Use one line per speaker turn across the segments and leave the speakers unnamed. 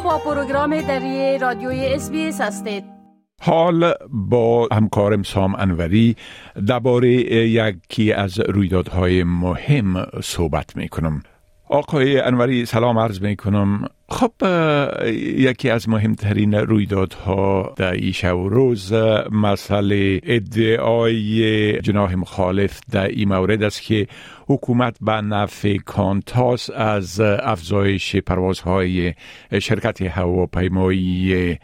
با پروگرام دری رادیوی اس هستید.
حال با همکارم سام انوری درباره یکی از رویدادهای مهم صحبت می کنم آقای انوری سلام عرض می کنم خب یکی از مهمترین رویدادها در این شب و روز مسئله ادعای جناح مخالف در این مورد است که حکومت به نفع کانتاس از افزایش پروازهای شرکت هواپیمایی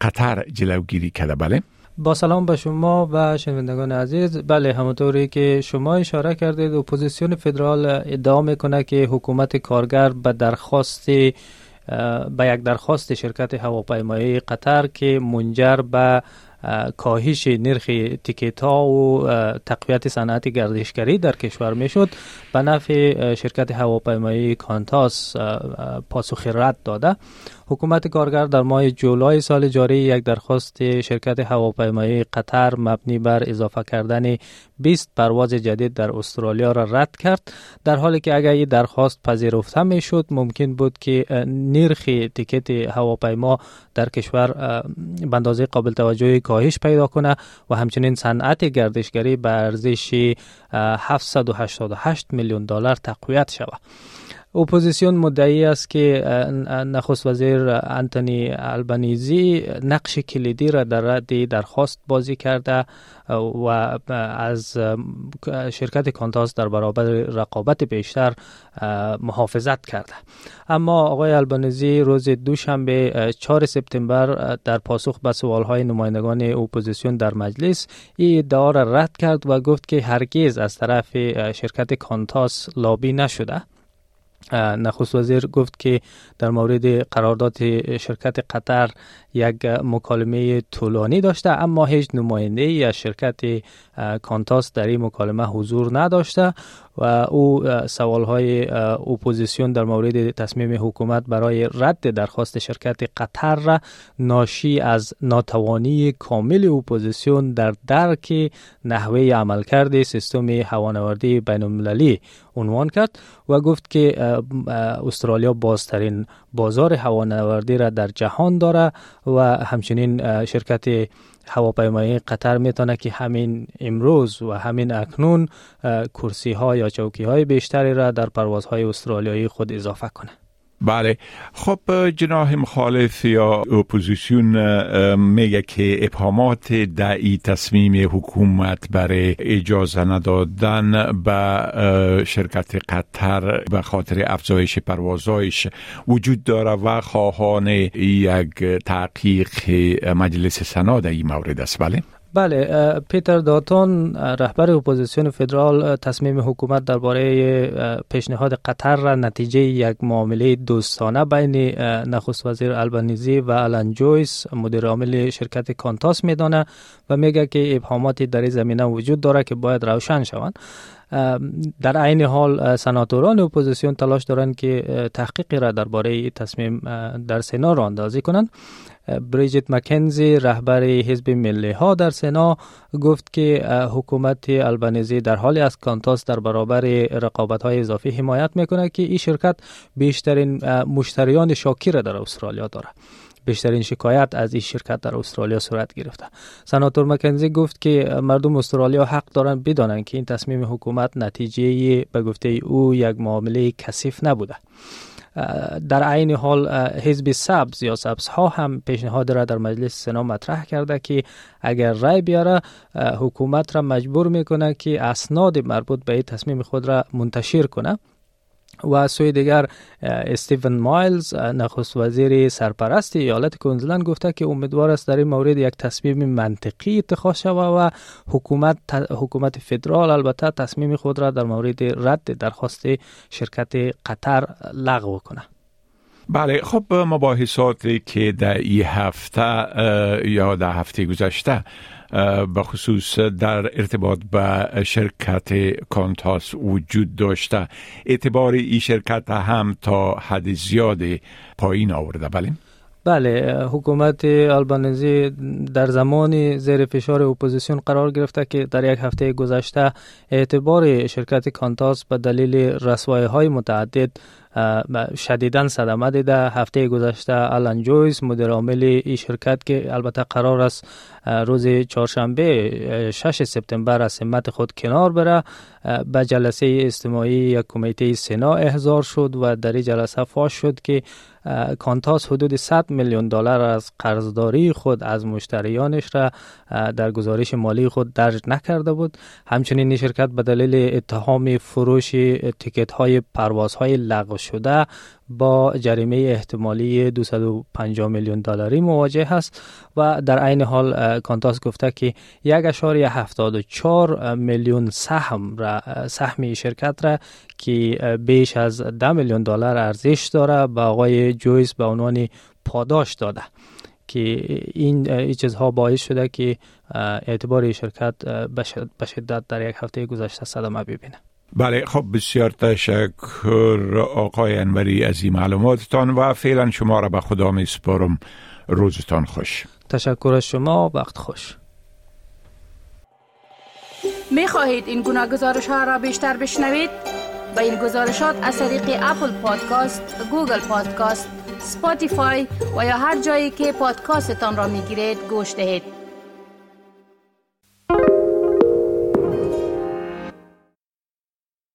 قطر جلوگیری کرده. بله؟
با سلام به شما و شنوندگان عزیز. بله همونطوری که شما اشاره کردید اپوزیسیون فدرال ادعا می‌کنه که حکومت کارگر به درخواست به یک درخواست شرکت هواپیمایی قطر که منجر به کاهش نرخ تیکت ها و تقویت صنعت گردشگری در کشور می‌شد. به نفع شرکت هواپیمایی کانتاس پاسخ رد داده. حکومت کارگر در ماه جولای سال جاری یک درخواست شرکت هواپیمایی قطر مبنی بر اضافه کردن 20 پرواز جدید در استرالیا را رد کرد. در حالی که اگر این درخواست پذیرفته می شد ممکن بود که نرخ تیکت هواپیما در کشور به اندازه قابل توجهی کاهش پیدا کنه و همچنین صنعت گردشگری به ارزش 788 میلیون دلار تقویت شود. اپوزیسیون مدعی است که نخست وزیر انتونی البنیزی نقش کلیدی را در رد درخواست بازی کرده و از شرکت کانتاس در برابر رقابت بیشتر محافظت کرده. اما آقای البنیزی روز دوشنبه 4 سپتامبر در پاسخ به سوالهای نمایندگان اپوزیسیون در مجلس این ادعا را رد کرد و گفت که هرگز از طرف شرکت کانتاس لابی نشده. نخست وزیر گفت که در مورد قرارداد شرکت قطر یک مکالمه طولانی داشته اما هیچ نماینده ای از شرکت کانتاس در این مکالمه حضور نداشته. و او سوال های اپوزیسیون در مورد تصمیم حکومت برای رد درخواست شرکت قطر را ناشی از ناتوانی کامل اپوزیسیون در درک نحوه عملکرد سیستم هوانوردی بین المللی عنوان کرد و گفت که استرالیا بازترین بازار هوانوردی را در جهان داره و همچنین شرکت هواپیمایی قطر می‌تونه که همین امروز و همین اکنون کرسی ها یا چوکی های بیشتری را در پروازهای استرالیایی خود اضافه کنه.
بله. خب جناح مخالف یا اپوزیسیون میگه که ابهامات در تصمیم حکومت برای اجازه ندادن به شرکت قطر به خاطر افزایش پروازایش وجود داره و خواهان یک تحقیق مجلس سنا در این مورد است. بله؟
بله پیتر داتون رهبر اپوزیسیون فدرال تصمیم حکومت درباره پیشنهاد قطر را نتیجه یک معامله دوستانه بین نخست وزیر البنیزی و آلن جویس مدیر عامل شرکت کانتاس میدانه و میگه که ابهاماتی در زمینه وجود داره که باید روشن شوند. در عین حال سناتوران اپوزیسیون تلاش دارند که تحقیقی را درباره تصمیم در سنا راه اندازی کنند. بریجیت مکنزی رهبر حزب ملی ها در سنا گفت که حکومت البنیزی در حالی از کانتاس در برابر رقابت های اضافی حمایت می‌کنه که این شرکت بیشترین مشتریان شاکی را در استرالیا داره بیشترین شکایت از این شرکت در استرالیا صورت گرفته. سناتور مکنزی گفت که مردم استرالیا حق دارند بدانند که این تصمیم حکومت نتیجه به گفته او یک معامله کثیف نبوده. در عین حال حزب سبز یا سبز ها هم پیشنهاد را در مجلس سنا مطرح کرده که اگر رای بیاره حکومت را مجبور می‌کنه که اسناد مربوط به این تصمیم خود را منتشر کنه. و سوی دیگر استیون مایلز نخست وزیر سرپرست ایالت کوینزلند گفته که امیدوار است در این مورد یک تصمیم منطقی اتخاذ شود و حکومت حکومت فدرال البته تصمیم خود را در مورد رد درخواست شرکت قطر لغو کنه.
بله خب مباحثاتی که در این هفته یا در هفته گذشته به خصوص در ارتباط به شرکت کانتاس وجود داشته. اعتبار این شرکت هم تا حد زیاد پایین آورده. بله؟
بله حکومت آلبانیزی در زمان زیر فشار اپوزیسیون قرار گرفته که در یک هفته گذشته اعتبار شرکت کانتاس به دلیل رسوایی های متعدد شدیداً صدمه دیده هفته گذشته آلان جویس مدیر عامل این شرکت که البته قرار است روز چهارشنبه 6 سپتامبر از سمت خود کنار بره. به جلسه استماعی یک کمیته سنا احضار شد و در این جلسه فاش شد که کانتاس حدود 100 میلیون دلار از قرضداری خود از مشتریانش را در گزارش مالی خود درج نکرده بود. همچنین این شرکت به دلیل اتهام فروش تیکت های پرواز های لغو شده با جریمه احتمالی 250 میلیون دلاری مواجه است و در عین حال کانتاس گفته که یک اشاری 74 میلیون سهم را سهمی شرکت را که بیش از 10 میلیون دلار ارزش داره به آقای جویس به عنوان پاداش داده که این چیزها باعث شده که اعتبار شرکت به شدت در یک هفته گذشته صدمه ببینه.
بله خب بسیار تشکر آقای انوری از این معلوماتتان و فعلا شما را به خدا می سپارم روزتان خوش
تشکر از شما وقت خوش
می خواهید این گونه گزارش ها را بیشتر بشنوید؟ با این گزارشات از طریق Apple Podcast، Google Podcast، Spotify و یا هر جایی که پادکاستتان را می گیرید گوش دهید.